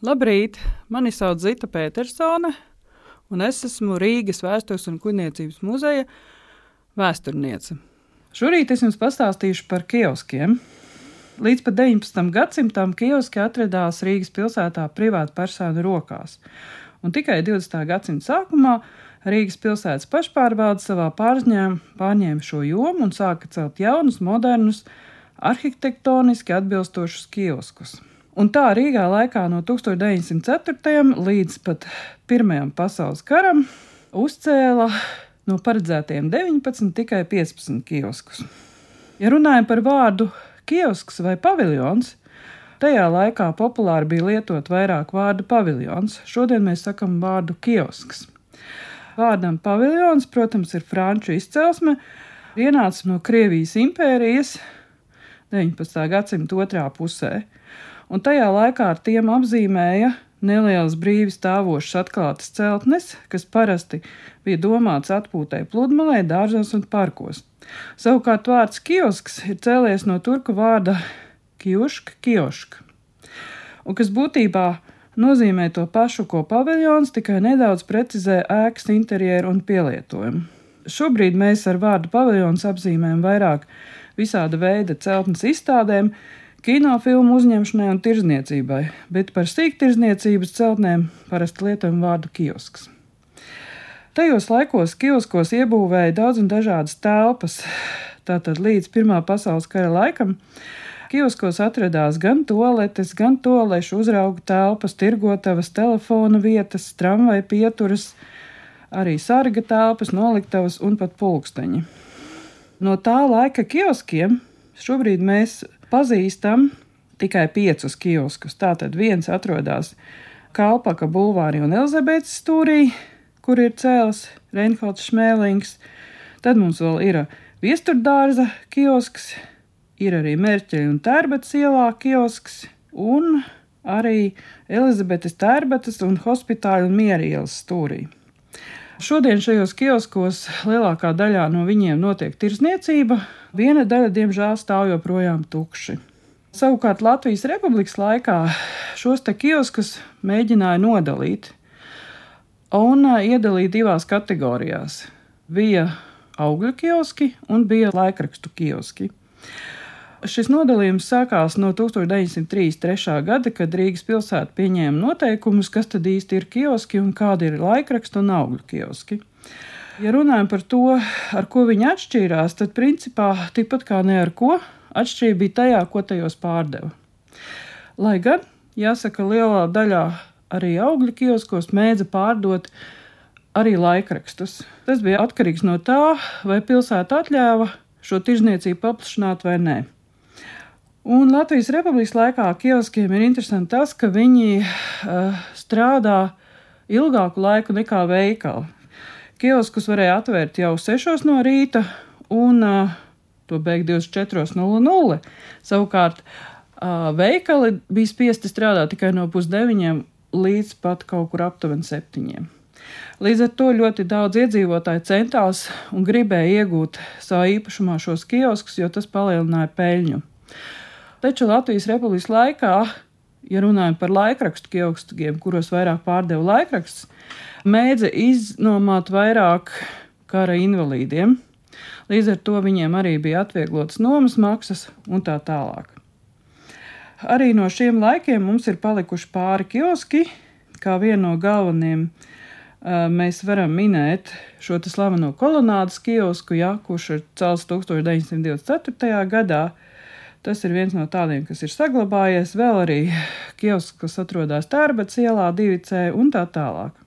Labrīt! Mani sauc Zita Petersone, un es esmu Rīgas Vēstures un Kuģniecības muzeja vēsturniece. Šorīt es jums pastāstīšu par kioskiem. Līdz pat 19. gadsimtam kioski atradās Rīgas pilsētā privātu personu rokās, un tikai 20. gadsimta sākumā Rīgas pilsētas pašpārvalde savā pārņēma šo jomu un sāka celt jaunus, modernus, arhitektoniski atbilstošus kioskus. Un tā Rīgā laikā no 1904. līdz pat Pirmajam pasaules karam uzcēla no paredzētiem 19 tikai 15 kioskus. Ja runājam par vārdu kiosks vai paviljons, tajā laikā populāri bija lietot vairāk vārdu paviljons. Šodien mēs sakam vārdu kiosks. Vārdam paviljons, protams, ir franču izcelsme, ienāca no Krievijas impērijas 19. gadsimta otrā pusē un tajā laikā ar tiem apzīmēja nelielas brīvi stāvošas atklātas celtnes, kas parasti bija domāts atpūtai pludmalē, dārzos un parkos. Savukārt vārds kiosks ir cēlies no turku vārda kioška, kioška, un kas būtībā nozīmē to pašu, ko paviljons, tikai nedaudz precizē ēkas interjeru un pielietojumu. Šobrīd mēs ar vārdu paviljons apzīmējam vairāk visāda veida celtnes izstādēm, kinofilmu uzņemšanai un tirzniecībai, bet par sīktirzniecības celtnēm parasti lietojam vārdu kiosks. Tajos laikos kioskos iebūvēja daudz un dažādas telpas. Tātad līdz Pirmā pasaules kara laikam kioskos atradās gan toaletes, gan toalešu uzraugu telpas, tirgotavas, telefona vietas, tramvaju pieturas, arī sarga telpas, noliktavas un pat pulksteņi. No tā laika kioskiem šobrīd mēs pazīstam tikai piecus kioskus. Tātad viens atrodas Kalpaka bulvārī un Elizabetes stūrī, kur ir cēlis Reinholds Šmēlings. Tad mums vēl ir viesturdārza kiosks, ir arī Mērķeļa un Tērbetas ielā kiosks un arī Elizabetes Tērbetas un Hospitāļa un Miera ielas stūrī. Šodien šajos kioskos lielākā daļā no viņiem notiek tirzniecība, viena daļa, diemžēl, stāv joprojām tukši. Savukārt Latvijas Republikas laikā šos te kioskus mēģināja nodalīt un iedalīt divās kategorijās. Bija augļu kioski un bija laikrakstu kioski. Šis nodalījums sākās no 1933. gada, kad Rīgas pilsēta pieņēma noteikumus, kas tad īsti ir kioski un kādi ir laikrakstu un augļu kioski. Ja runājam par to, ar ko viņi atšķīrās, tad principā tikpat kā ne ar ko atšķirība bija tajā, ko tajos pārdeva. Lai gan, jāsaka, lielā daļā arī augļu kioskos mēdza pārdot arī laikrakstus. Tas bija atkarīgs no tā, vai pilsēta atļāva šo tirzniecību paplašināt vai nē. Un Latvijas Republikas laikā kioskiem ir interesanti tas, ka viņi uh, strādā ilgāku laiku nekā veikali. Kioskus varēja atvērt jau 6 no rīta un uh, to beigt 24.00. Savukārt uh, veikali bija spiesti strādāt tikai no pusdeviņiem līdz pat kaut kur aptuveni septiņiem. Līdz ar to ļoti daudz iedzīvotāju centās un gribēja iegūt savā īpašumā šos kioskus, jo tas palielināja peļņu. Taču Latvijas republikas laikā, ja runājam par laikrakstu kioskiem, kuros vairāk pārdeva laikrakstus, mēdza iznomāt vairāk kara invalīdiem. Līdz ar to viņiem arī bija atvieglotas nomas maksas un tā tālāk. Arī no šiem laikiem mums ir palikuši pāri kioski, kā vienu no galvenajiem. Mēs varam minēt šo slaveno kolonādes kiosku, ja, kurš ir celts 1924. gadā. Tas ir viens no tādiem, kas ir saglabājies. Vēl arī kiosks, kas atrodas Tērbats ielā, 2C un tā tālāk.